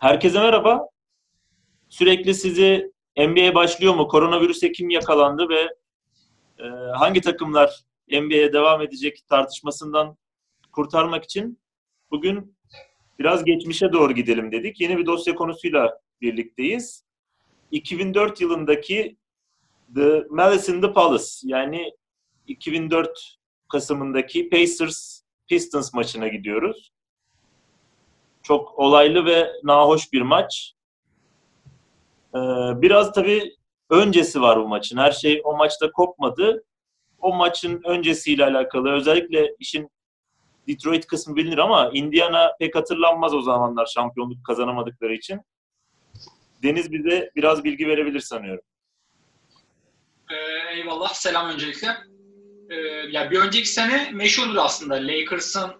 Herkese merhaba. Sürekli sizi NBA başlıyor mu? Koronavirüse kim yakalandı ve e, hangi takımlar NBA'ye devam edecek tartışmasından kurtarmak için bugün biraz geçmişe doğru gidelim dedik. Yeni bir dosya konusuyla birlikteyiz. 2004 yılındaki The Malice in the Palace yani 2004 Kasım'ındaki Pacers Pistons maçına gidiyoruz. Çok olaylı ve nahoş bir maç. Ee, biraz tabii öncesi var bu maçın. Her şey o maçta kopmadı. O maçın öncesiyle alakalı özellikle işin Detroit kısmı bilinir ama Indiana pek hatırlanmaz o zamanlar şampiyonluk kazanamadıkları için. Deniz bize biraz bilgi verebilir sanıyorum. Ee, eyvallah. Selam öncelikle. Ee, ya bir önceki sene meşhurdur aslında. Lakers'ın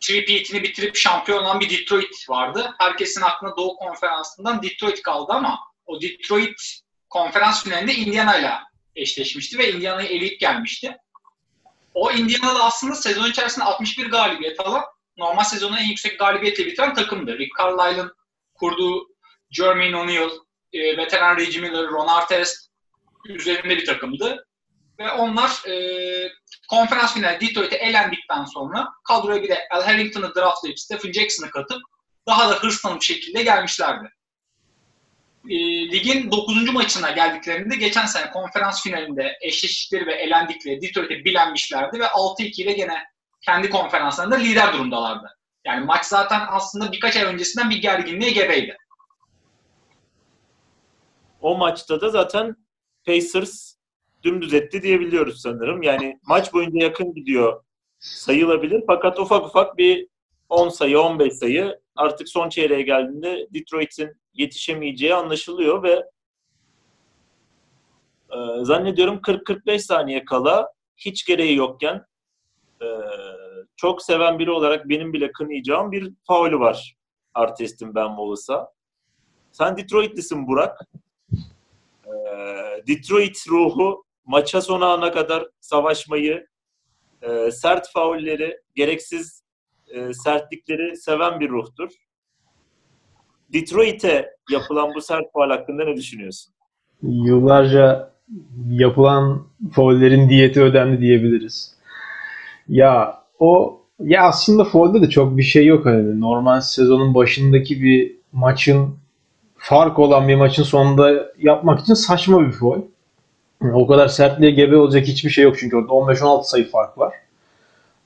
three-peat'ini bitirip şampiyon olan bir Detroit vardı. Herkesin aklına Doğu Konferansı'ndan Detroit kaldı ama o Detroit konferans finalinde Indiana ile eşleşmişti ve Indiana'yı eleyip gelmişti. O Indiana'da aslında sezon içerisinde 61 galibiyet alan normal sezonu en yüksek galibiyetle bitiren takımdı. Rick Carlisle'ın kurduğu Jermaine O'Neal, e, veteran Reggie Miller, Ron Artest üzerinde bir takımdı. Ve onlar e, konferans finali Detroit'e elendikten sonra kadroya bir de Al Harrington'ı draftlayıp Stephen Jackson'ı katıp daha da hırslanıp şekilde gelmişlerdi. E, ligin 9. maçına geldiklerinde geçen sene konferans finalinde eşleştikleri ve elendikleri Detroit'e bilenmişlerdi ve 6-2 ile gene kendi konferanslarında lider durumdalardı. Yani maç zaten aslında birkaç ay öncesinden bir gerginliğe gebeydi. O maçta da zaten Pacers dümdüz etti diyebiliyoruz sanırım. Yani maç boyunca yakın gidiyor sayılabilir. Fakat ufak ufak bir 10 sayı, 15 sayı artık son çeyreğe geldiğinde Detroit'in yetişemeyeceği anlaşılıyor ve e, zannediyorum 40-45 saniye kala hiç gereği yokken e, çok seven biri olarak benim bile kınayacağım bir faulü var Artest'in Ben Wallace'a. Sen Detroit'lisin Burak. E, Detroit ruhu maça son ana kadar savaşmayı, e, sert faulleri, gereksiz e, sertlikleri seven bir ruhtur. Detroit'e yapılan bu sert faul hakkında ne düşünüyorsun? Yıllarca yapılan faullerin diyeti ödendi diyebiliriz. Ya o ya aslında faulde de çok bir şey yok hani normal sezonun başındaki bir maçın fark olan bir maçın sonunda yapmak için saçma bir foul. O kadar sertliğe gebe olacak hiçbir şey yok çünkü orada 15-16 sayı fark var.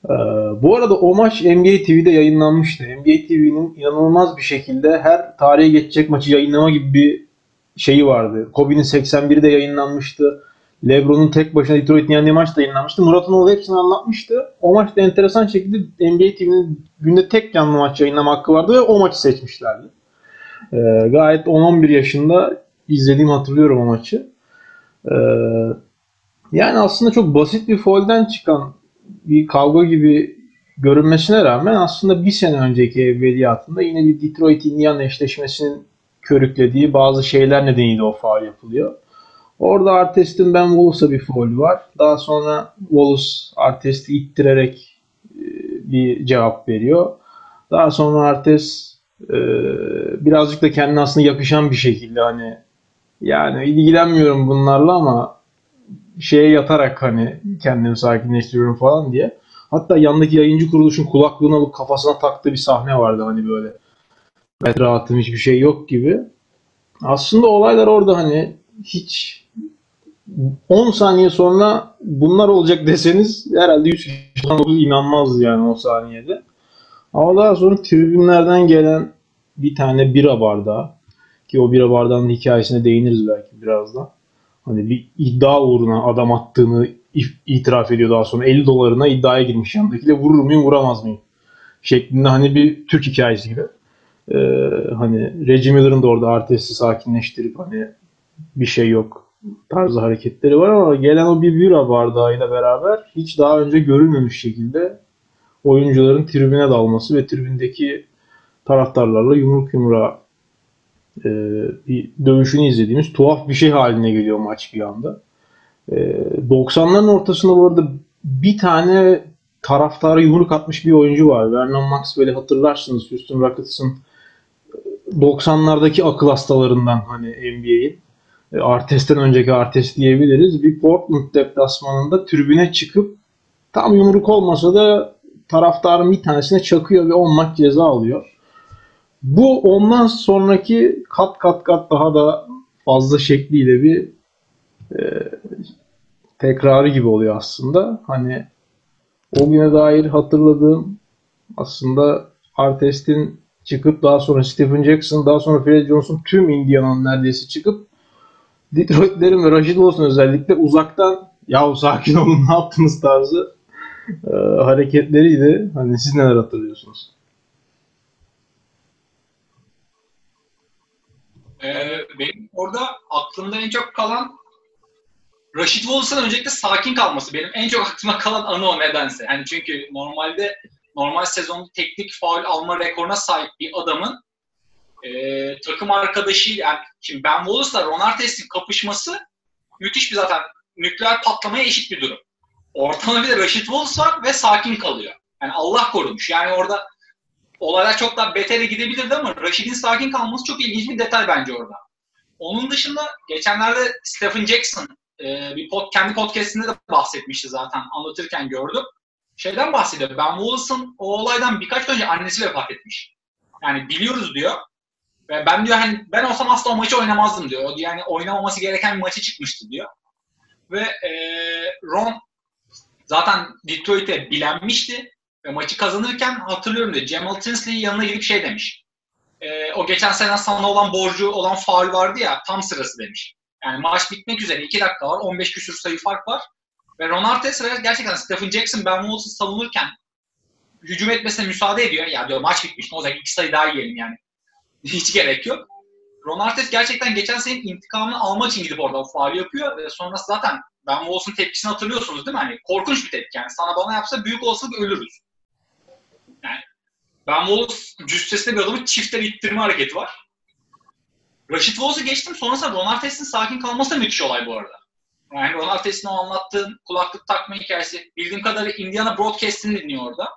Ee, bu arada o maç NBA TV'de yayınlanmıştı. NBA TV'nin inanılmaz bir şekilde her tarihe geçecek maçı yayınlama gibi bir şeyi vardı. Kobe'nin 81'de yayınlanmıştı. LeBron'un tek başına Detroit'in yendiği maç da yayınlanmıştı. Murat Anoğlu hepsini anlatmıştı. O maçta enteresan şekilde NBA TV'nin günde tek canlı maç yayınlama hakkı vardı ve o maçı seçmişlerdi. Ee, gayet 10-11 yaşında izlediğimi hatırlıyorum o maçı. Ee, yani aslında çok basit bir foul'den çıkan bir kavga gibi görünmesine rağmen aslında bir sene önceki evveliyatında yine bir Detroit Indiana eşleşmesinin körüklediği bazı şeyler nedeniyle o faal yapılıyor. Orada Artest'in Ben Wallace'a bir foul var. Daha sonra Wallace Artest'i ittirerek e, bir cevap veriyor. Daha sonra Artest e, birazcık da kendine aslında yakışan bir şekilde hani yani ilgilenmiyorum bunlarla ama şeye yatarak hani kendimi sakinleştiriyorum falan diye. Hatta yandaki yayıncı kuruluşun kulaklığını alıp kafasına taktığı bir sahne vardı hani böyle. Evet rahatım hiçbir şey yok gibi. Aslında olaylar orada hani hiç 10 saniye sonra bunlar olacak deseniz herhalde 100 kişiden 9 inanmaz yani o saniyede. Ama daha sonra tribünlerden gelen bir tane bira bardağı ki o bira bardağının hikayesine değiniriz belki birazdan. Hani bir iddia uğruna adam attığını itiraf ediyor daha sonra. 50 dolarına iddiaya girmiş yanındakiyle vurur muyum vuramaz mıyım? Şeklinde hani bir Türk hikayesi gibi. Ee, hani Reggie Miller'ın da orada Artest'i sakinleştirip hani bir şey yok tarzı hareketleri var ama gelen o bir bira bardağıyla beraber hiç daha önce görülmemiş şekilde oyuncuların tribüne dalması ve tribündeki taraftarlarla yumruk yumruğa e, bir dövüşünü izlediğimiz tuhaf bir şey haline geliyor maç bir anda. E, 90'ların ortasında bu arada bir tane taraftara yumruk atmış bir oyuncu var. Vernon Maxwell'i hatırlarsınız. Houston Rockets'ın 90'lardaki akıl hastalarından hani NBA'in. E, Artest'ten önceki Artest diyebiliriz. Bir Portland deplasmanında tribüne çıkıp tam yumruk olmasa da taraftarın bir tanesine çakıyor ve 10 maç ceza alıyor. Bu ondan sonraki kat kat kat daha da fazla şekliyle bir e, tekrarı gibi oluyor aslında. Hani o güne dair hatırladığım aslında Artest'in çıkıp daha sonra Stephen Jackson, daha sonra Fred Johnson tüm Indiana'nın neredeyse çıkıp Detroit'lerin ve Rashid olsun özellikle uzaktan ya sakin olun ne yaptınız tarzı e, hareketleriydi. Hani siz neler hatırlıyorsunuz? Ee, benim orada aklımda en çok kalan Rashid Wallace'ın öncelikle sakin kalması. Benim en çok aklıma kalan anı o nedense. Yani çünkü normalde normal sezonda teknik faul alma rekoruna sahip bir adamın e, takım arkadaşı yani şimdi Ben Wallace'la Ron Artest'in kapışması müthiş bir zaten nükleer patlamaya eşit bir durum. Ortamda bir de Rashid Wallace var ve sakin kalıyor. Yani Allah korumuş. Yani orada olaylar çok daha betere gidebilirdi ama Rashid'in sakin kalması çok ilginç bir detay bence orada. Onun dışında geçenlerde Stephen Jackson e, bir pod, kendi podcastinde de bahsetmişti zaten anlatırken gördüm. Şeyden bahsediyor. Ben Wallace'ın o olaydan birkaç önce annesi vefat etmiş. Yani biliyoruz diyor. Ve ben diyor hani ben olsam asla o maçı oynamazdım diyor. Yani oynamaması gereken bir maçı çıkmıştı diyor. Ve e, Ron zaten Detroit'e bilenmişti. Maçı kazanırken hatırlıyorum diyor. Jamal Tinsley'in yanına gidip şey demiş. E, o geçen sene sana olan borcu olan faul vardı ya tam sırası demiş. Yani maç bitmek üzere 2 dakika var. 15 küsur sayı fark var. Ve Ron Artest gerçekten Stephen Jackson Ben Wallace'ı savunurken hücum etmesine müsaade ediyor. Ya diyor maç bitmiş ne olacak iki sayı daha yiyelim yani. Hiç gerek yok. Ron Artest gerçekten geçen senenin intikamını almak için gidip orada faal yapıyor. Ve sonrası zaten Ben Wallace'ın tepkisini hatırlıyorsunuz değil mi? Hani korkunç bir tepki. Yani sana bana yapsa büyük olasılık ölürüz. Ben Wallace cüssesinde bir adamı çifte ittirme hareketi var. Rashid Wallace'ı geçtim. Sonrasında Ron Artest'in sakin kalması da müthiş olay bu arada. Yani Ron Artest'in o anlattığın kulaklık takma hikayesi. Bildiğim kadarıyla Indiana Broadcast'ini dinliyor orada.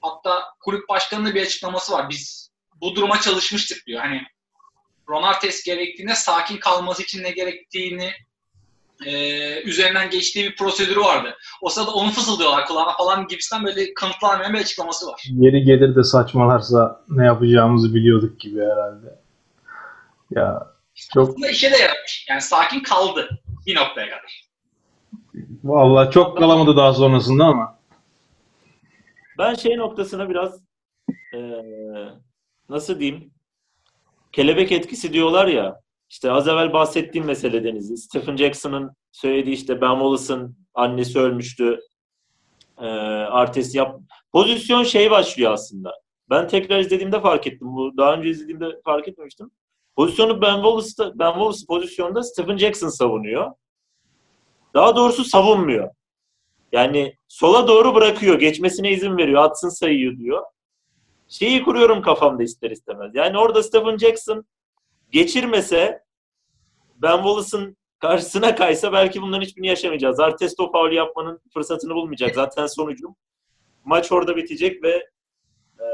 Hatta kulüp başkanının bir açıklaması var. Biz bu duruma çalışmıştık diyor. Hani Ron Artest gerektiğinde sakin kalması için ne gerektiğini e, üzerinden geçtiği bir prosedürü vardı. O sırada onu fısıldıyorlar kulağına falan gibisinden böyle kanıtlanmayan bir açıklaması var. Yeri gelir de saçmalarsa ne yapacağımızı biliyorduk gibi herhalde. Ya çok... Aslında işe de yaramış. Yani sakin kaldı bir noktaya kadar. Vallahi çok kalamadı daha sonrasında ama. Ben şey noktasına biraz e, nasıl diyeyim kelebek etkisi diyorlar ya işte az evvel bahsettiğim mesele Deniz'i. Stephen Jackson'ın söylediği işte Ben Wallace'ın annesi ölmüştü. E, Artest yap. Pozisyon şey başlıyor aslında. Ben tekrar izlediğimde fark ettim. Bu daha önce izlediğimde fark etmemiştim. Pozisyonu Ben Wallace'da Ben Wallace pozisyonda Stephen Jackson savunuyor. Daha doğrusu savunmuyor. Yani sola doğru bırakıyor. Geçmesine izin veriyor. Atsın sayıyor diyor. Şeyi kuruyorum kafamda ister istemez. Yani orada Stephen Jackson geçirmese Ben Wallace'ın karşısına kaysa belki bunların hiçbirini yaşamayacağız. Artest o faul yapmanın fırsatını bulmayacak. Zaten sonucu maç orada bitecek ve e,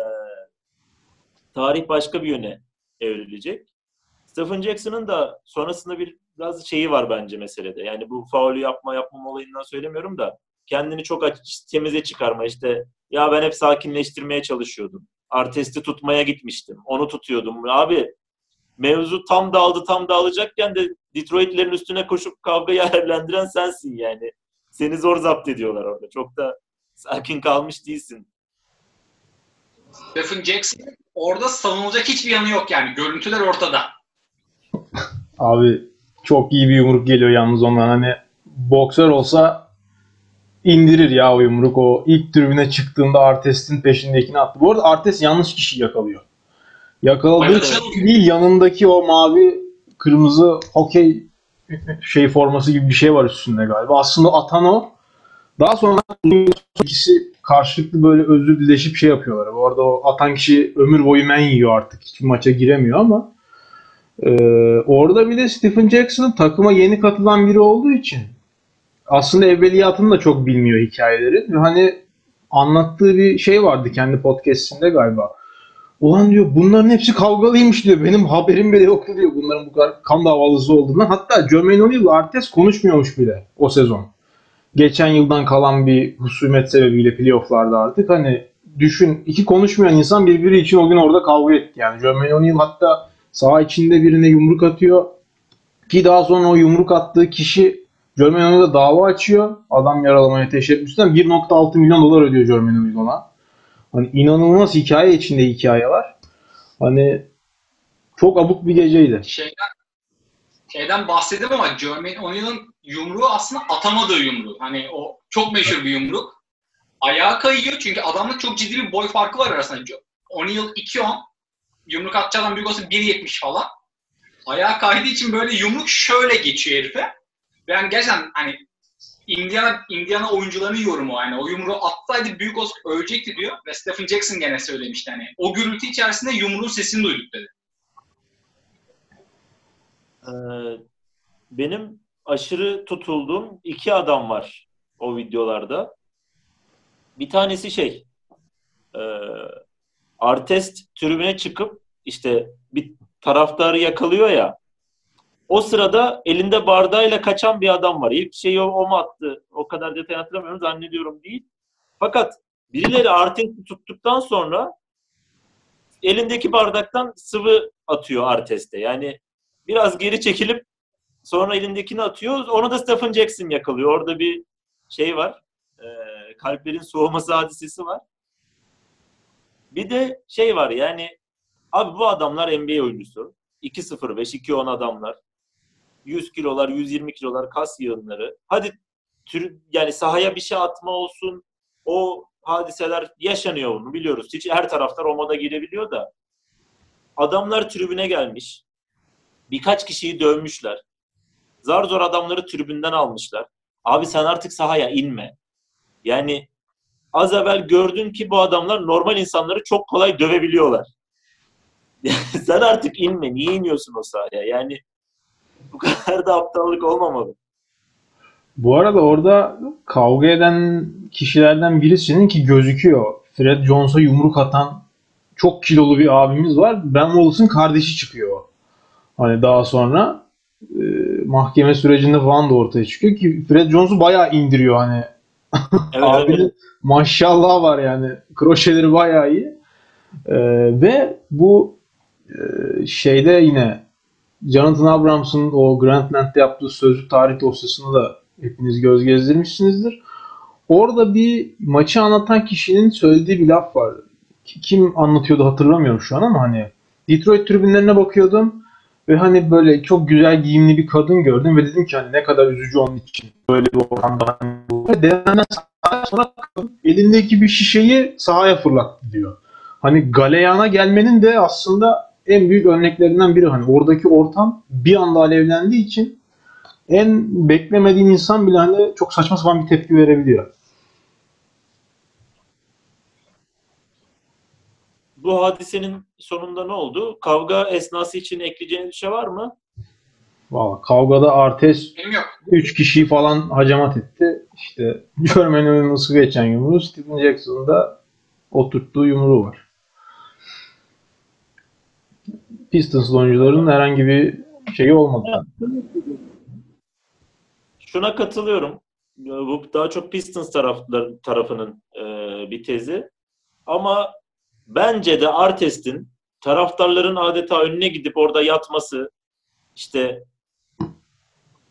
tarih başka bir yöne evrilecek. Stephen Jackson'ın da sonrasında bir biraz şeyi var bence meselede. Yani bu faulü yapma yapmama olayından söylemiyorum da kendini çok aç, temize çıkarma işte ya ben hep sakinleştirmeye çalışıyordum. Artesti tutmaya gitmiştim. Onu tutuyordum. Abi mevzu tam dağıldı tam dağılacakken de Detroit'lerin üstüne koşup kavgayı alevlendiren sensin yani. Seni zor zapt ediyorlar orada. Çok da sakin kalmış değilsin. Stephen Jackson orada savunulacak hiçbir yanı yok yani. Görüntüler ortada. Abi çok iyi bir yumruk geliyor yalnız ondan. Hani boksör olsa indirir ya o yumruk. O ilk tribüne çıktığında Artest'in peşindekini attı. Bu arada Artest yanlış kişi yakalıyor. Yakaladığı kişi değil yanındaki o mavi kırmızı hokey şey forması gibi bir şey var üstünde galiba. Aslında atan o. Daha sonra ikisi karşılıklı böyle özür dileşip şey yapıyorlar. Bu arada o atan kişi ömür boyu men yiyor artık. Hiç maça giremiyor ama ee, orada bir de Stephen Jackson'ın takıma yeni katılan biri olduğu için aslında evveliyatını da çok bilmiyor hikayeleri. Ve hani anlattığı bir şey vardı kendi podcast'inde galiba. Ulan diyor bunların hepsi kavgalıymış diyor. Benim haberim bile yoktu diyor bunların bu kadar kan davalısı olduğundan. Hatta Jermaine O'Neal Artes konuşmuyormuş bile o sezon. Geçen yıldan kalan bir husumet sebebiyle playofflarda artık hani düşün iki konuşmayan insan birbiri için o gün orada kavga etti. Yani Jermaine O'Neal hatta saha içinde birine yumruk atıyor. Ki daha sonra o yumruk attığı kişi Jermaine O'Neal'a dava açıyor. Adam yaralamaya teşebbüsten 1.6 milyon dolar ödüyor Jermaine O'Neal ona. Hani inanılmaz hikaye içinde hikaye var. Hani çok abuk bir geceydi. Şeyden, şeyden bahsedeyim ama Jermaine O'Neal'ın yumruğu aslında atamadığı yumruğu. Hani o çok meşhur bir yumruk. Ayağa kayıyor çünkü adamla çok ciddi bir boy farkı var arasında. O'Neal 2.10 yumruk atacağı adam büyük olsa 1.70 falan. Ayağa kaydığı için böyle yumruk şöyle geçiyor herife. Ve yani gerçekten hani Indiana, Indiana oyuncularının yorumu yani o yumruğu atsaydı büyük olsa ölecekti diyor ve Stephen Jackson gene söylemişti hani o gürültü içerisinde yumruğun sesini duyduk dedi. Ee, benim aşırı tutulduğum iki adam var o videolarda. Bir tanesi şey e, Artest tribüne çıkıp işte bir taraftarı yakalıyor ya o sırada elinde bardağıyla kaçan bir adam var. İlk şeyi o, o mu attı? O kadar detay hatırlamıyorum. Zannediyorum değil. Fakat birileri Artest'i tuttuktan sonra elindeki bardaktan sıvı atıyor Artest'e. Yani biraz geri çekilip sonra elindekini atıyor. Onu da Stephen Jackson yakalıyor. Orada bir şey var. E, kalplerin soğuması hadisesi var. Bir de şey var yani abi bu adamlar NBA oyuncusu. 2-0-5, 2-10 adamlar. 100 kilolar, 120 kilolar kas yığınları. Hadi tür, yani sahaya bir şey atma olsun. O hadiseler yaşanıyor bunu biliyoruz. Hiç her taraftar o moda girebiliyor da. Adamlar tribüne gelmiş. Birkaç kişiyi dövmüşler. Zar zor adamları tribünden almışlar. Abi sen artık sahaya inme. Yani az evvel gördün ki bu adamlar normal insanları çok kolay dövebiliyorlar. sen artık inme. Niye iniyorsun o sahaya? Yani bu kadar da aptallık olmamalı. Bu arada orada kavga eden kişilerden birisinin ki gözüküyor. Fred Jones'a yumruk atan çok kilolu bir abimiz var. Ben Wallace'ın kardeşi çıkıyor. Hani daha sonra e, mahkeme sürecinde falan da ortaya çıkıyor ki Fred Jones'u bayağı indiriyor hani. Evet, Abinin evet. maşallah var yani. Kroşeleri bayağı iyi. E, ve bu e, şeyde yine Jonathan Abrams'ın o Grantland'de yaptığı sözlü tarih dosyasını da hepiniz göz gezdirmişsinizdir. Orada bir maçı anlatan kişinin söylediği bir laf var. Kim anlatıyordu hatırlamıyorum şu an ama hani Detroit tribünlerine bakıyordum ve hani böyle çok güzel giyimli bir kadın gördüm ve dedim ki hani ne kadar üzücü onun için böyle bir ortamda. Ve denenden sonra elindeki bir şişeyi sahaya fırlattı diyor. Hani galeyana gelmenin de aslında en büyük örneklerinden biri. Hani oradaki ortam bir anda alevlendiği için en beklemediğin insan bile hani çok saçma sapan bir tepki verebiliyor. Bu hadisenin sonunda ne oldu? Kavga esnası için ekleyeceğiniz bir şey var mı? Valla kavgada Artes Benim yok. 3 kişiyi falan hacamat etti. İşte Jermaine nasıl geçen yumruğu Stephen Jackson'ın da oturttuğu yumruğu var. Pistons oyuncuların herhangi bir şeyi olmadı. Şuna katılıyorum. Bu daha çok Pistons taraflar, tarafının e, bir tezi. Ama bence de Artest'in taraftarların adeta önüne gidip orada yatması, işte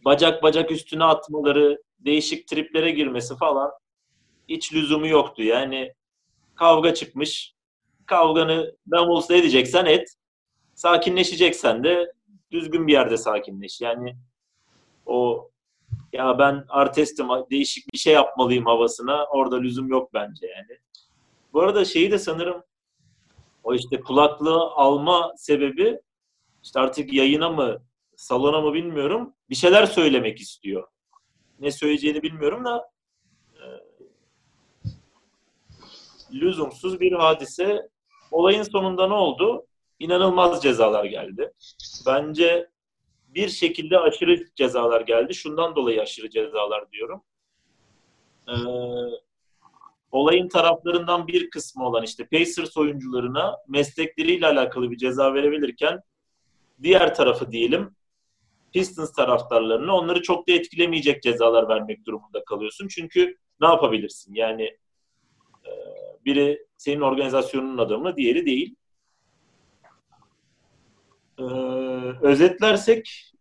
bacak bacak üstüne atmaları, değişik triplere girmesi falan hiç lüzumu yoktu. Yani kavga çıkmış. Kavganı Davos'la edeceksen et. Sakinleşeceksen de düzgün bir yerde sakinleş. Yani o ya ben artestim değişik bir şey yapmalıyım havasına orada lüzum yok bence yani. Bu arada şeyi de sanırım o işte kulaklığı alma sebebi işte artık yayına mı salona mı bilmiyorum bir şeyler söylemek istiyor. Ne söyleyeceğini bilmiyorum da e, lüzumsuz bir hadise. Olayın sonunda ne oldu? İnanılmaz cezalar geldi. Bence bir şekilde aşırı cezalar geldi. Şundan dolayı aşırı cezalar diyorum. Ee, olayın taraflarından bir kısmı olan işte Pacers oyuncularına meslekleriyle alakalı bir ceza verebilirken diğer tarafı diyelim Pistons taraftarlarına onları çok da etkilemeyecek cezalar vermek durumunda kalıyorsun. Çünkü ne yapabilirsin? Yani e, biri senin organizasyonun adamı, diğeri değil. Ee, özetlersek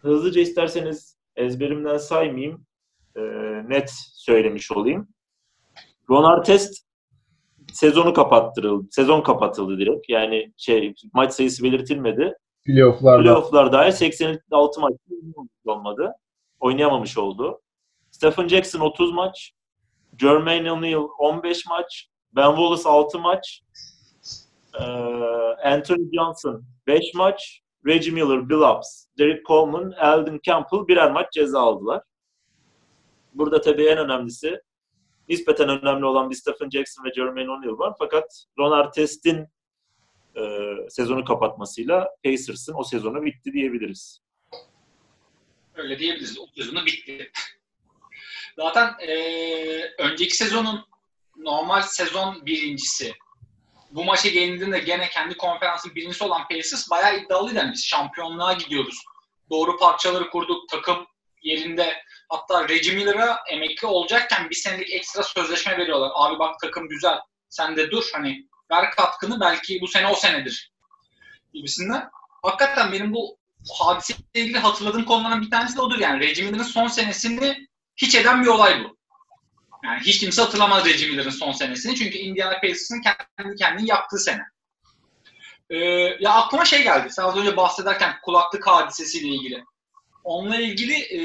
hızlıca isterseniz ezberimden saymayayım. E, net söylemiş olayım. Ron Artest sezonu kapattırıldı. Sezon kapatıldı direkt. Yani şey maç sayısı belirtilmedi. Playoff'larda. Playoff'lar dahil 86 maç olmadı. Oynayamamış oldu. Stephen Jackson 30 maç. Jermaine O'Neal 15 maç. Ben Wallace 6 maç. Ee, Anthony Johnson 5 maç. Reggie Miller, Billups, Derek Coleman, Alden Campbell birer maç ceza aldılar. Burada tabii en önemlisi nispeten önemli olan bir Stephen Jackson ve Jermaine O'Neal var. Fakat Ron Artest'in e, sezonu kapatmasıyla Pacers'ın o sezonu bitti diyebiliriz. Öyle diyebiliriz. O sezonu bitti. Zaten e, önceki sezonun normal sezon birincisi bu maça gelindiğinde gene kendi konferansın birincisi olan Pacers bayağı iddialıydı. Yani biz şampiyonluğa gidiyoruz. Doğru parçaları kurduk. Takım yerinde hatta Reggie Miller'a emekli olacakken bir senelik ekstra sözleşme veriyorlar. Abi bak takım güzel. Sen de dur hani ver katkını belki bu sene o senedir gibisinden. Hakikaten benim bu hadiseyle ilgili hatırladığım konulardan bir tanesi de odur yani. Reggie Miller'ın son senesini hiç eden bir olay bu. Yani hiç kimse hatırlamaz Reggie Miller'ın son senesini. Çünkü Indiana Pacers'ın kendi kendini yaptığı sene. Ee, ya aklıma şey geldi. Sen az önce bahsederken kulaklık hadisesiyle ilgili. Onunla ilgili e,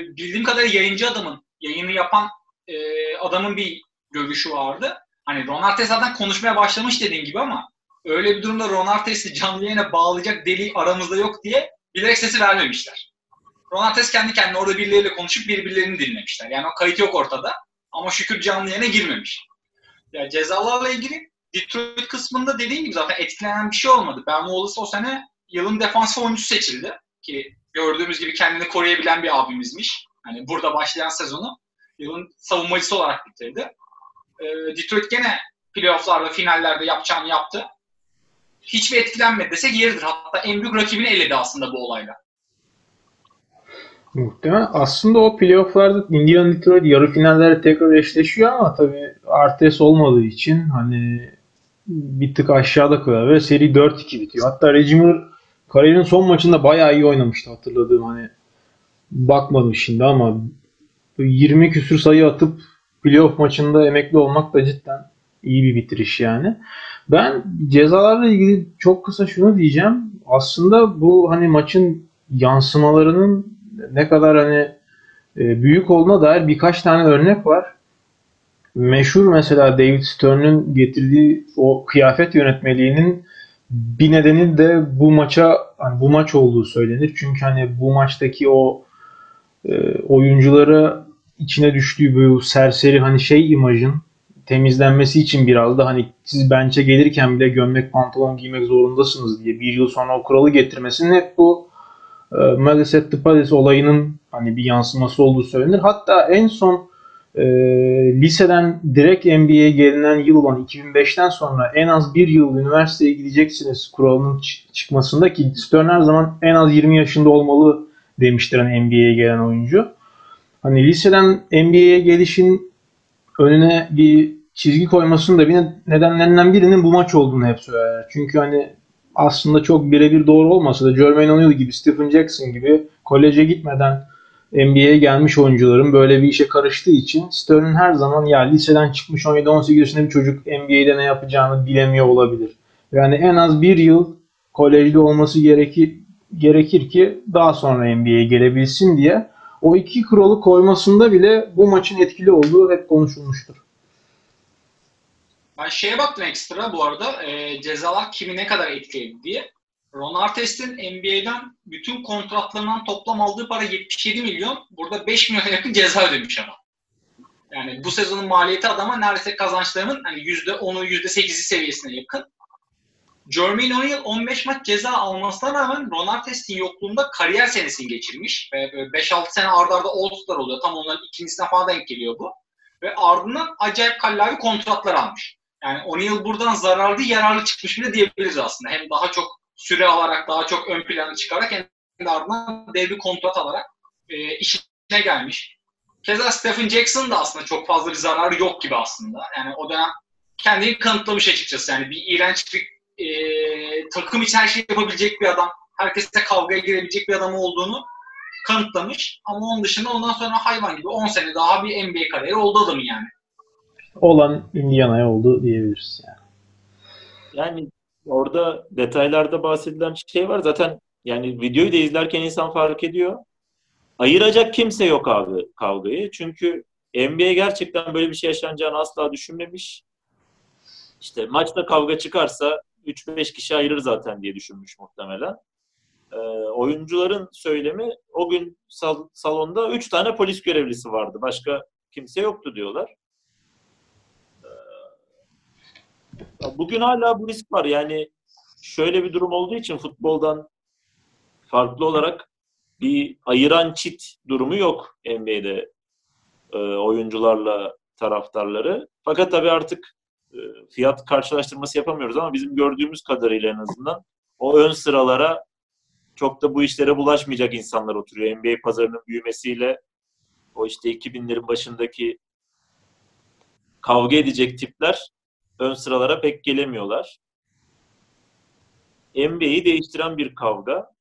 bildiğim kadarıyla yayıncı adamın, yayını yapan e, adamın bir görüşü vardı. Hani Ron Artest zaten konuşmaya başlamış dediğin gibi ama öyle bir durumda Ron Artest'i canlı yayına bağlayacak deli aramızda yok diye bilerek sesi vermemişler. Ron Artest kendi kendine orada birileriyle konuşup birbirlerini dinlemişler. Yani o kayıt yok ortada. Ama şükür canlı yayına girmemiş. Yani cezalarla ilgili Detroit kısmında dediğim gibi zaten etkilenen bir şey olmadı. Ben Wallace o sene yılın defansif oyuncusu seçildi. Ki gördüğümüz gibi kendini koruyabilen bir abimizmiş. Hani burada başlayan sezonu yılın savunmacısı olarak bitirdi. Ee, Detroit gene playofflarda, finallerde yapacağını yaptı. Hiçbir etkilenmedi desek yeridir. Hatta en büyük rakibini eledi aslında bu olayla. Muhtemelen. Aslında o playofflarda Indiana Detroit yarı finallerde tekrar eşleşiyor ama tabii Artes olmadığı için hani bir tık aşağıda kalıyor ve seri 4-2 bitiyor. Hatta Reggie Miller kariyerinin son maçında bayağı iyi oynamıştı hatırladığım hani bakmadım şimdi ama 20 küsür sayı atıp playoff maçında emekli olmak da cidden iyi bir bitiriş yani. Ben cezalarla ilgili çok kısa şunu diyeceğim. Aslında bu hani maçın yansımalarının ne kadar hani e, büyük olduğuna dair birkaç tane örnek var. Meşhur mesela David Stern'ün getirdiği o kıyafet yönetmeliğinin bir nedeni de bu maça hani bu maç olduğu söylenir. Çünkü hani bu maçtaki o e, oyuncuları içine düştüğü bu serseri hani şey imajın temizlenmesi için biraz da hani siz bench'e gelirken bile gömlek pantolon giymek zorundasınız diye bir yıl sonra o kuralı getirmesinin hep bu e, at the Palace olayının hani bir yansıması olduğu söylenir. Hatta en son e, liseden direkt NBA'ye gelinen yıl olan 2005'ten sonra en az bir yıl üniversiteye gideceksiniz kuralının çıkmasında ki Stern her zaman en az 20 yaşında olmalı demiştir hani NBA'ye gelen oyuncu. Hani liseden NBA'ye gelişin önüne bir çizgi koymasının da bir nedenlerinden birinin bu maç olduğunu hep söyler. Çünkü hani aslında çok birebir doğru olmasa da Jermaine O'Neal gibi, Stephen Jackson gibi koleje gitmeden NBA'ye gelmiş oyuncuların böyle bir işe karıştığı için Stern'ın her zaman ya liseden çıkmış 17-18 yaşında bir çocuk NBA'de ne yapacağını bilemiyor olabilir. Yani en az bir yıl kolejde olması gerekir, gerekir ki daha sonra NBA'ye gelebilsin diye o iki kuralı koymasında bile bu maçın etkili olduğu hep konuşulmuştur. Ben şeye baktım ekstra bu arada e, cezalar kimi ne kadar etkiledi diye. Ron Artest'in NBA'den bütün kontratlarından toplam aldığı para 77 milyon. Burada 5 milyona yakın ceza ödemiş ama. Yani bu sezonun maliyeti adama neredeyse kazançlarının hani %10'u %8'i seviyesine yakın. Jermaine O'Neal 15 maç ceza almasına rağmen Ron Artest'in yokluğunda kariyer senesini geçirmiş. Ve 5-6 sene ardarda arda All-Star oluyor. Tam onların ikincisine falan denk geliyor bu. ve ardından acayip kallavi kontratlar almış. Yani O'Neal buradan zararlı yararlı çıkmış bile diyebiliriz aslında. Hem daha çok süre alarak, daha çok ön plana çıkarak hem de ardından dev bir kontrat alarak e, işine gelmiş. Keza Stephen Jackson da aslında çok fazla bir zararı yok gibi aslında. Yani o dönem kendini kanıtlamış açıkçası. Yani bir iğrenç bir e, takım için her şeyi yapabilecek bir adam. Herkese kavgaya girebilecek bir adam olduğunu kanıtlamış. Ama onun dışında ondan sonra hayvan gibi 10 sene daha bir NBA kariyeri oldu adamın yani. Olan Indiana'ya oldu diyebiliriz yani. Yani orada detaylarda bahsedilen şey var. Zaten yani videoyu da izlerken insan fark ediyor. Ayıracak kimse yok abi kavgayı. Çünkü NBA gerçekten böyle bir şey yaşanacağını asla düşünmemiş. İşte maçta kavga çıkarsa 3-5 kişi ayırır zaten diye düşünmüş muhtemelen. Ee, oyuncuların söylemi o gün sal- salonda 3 tane polis görevlisi vardı. Başka kimse yoktu diyorlar. Bugün hala bu risk var. Yani şöyle bir durum olduğu için futboldan farklı olarak bir ayıran çit durumu yok NBA'de e, oyuncularla taraftarları. Fakat tabii artık e, fiyat karşılaştırması yapamıyoruz ama bizim gördüğümüz kadarıyla en azından o ön sıralara çok da bu işlere bulaşmayacak insanlar oturuyor. NBA pazarının büyümesiyle o işte 2000'lerin başındaki kavga edecek tipler ön sıralara pek gelemiyorlar. NBA'yi değiştiren bir kavga.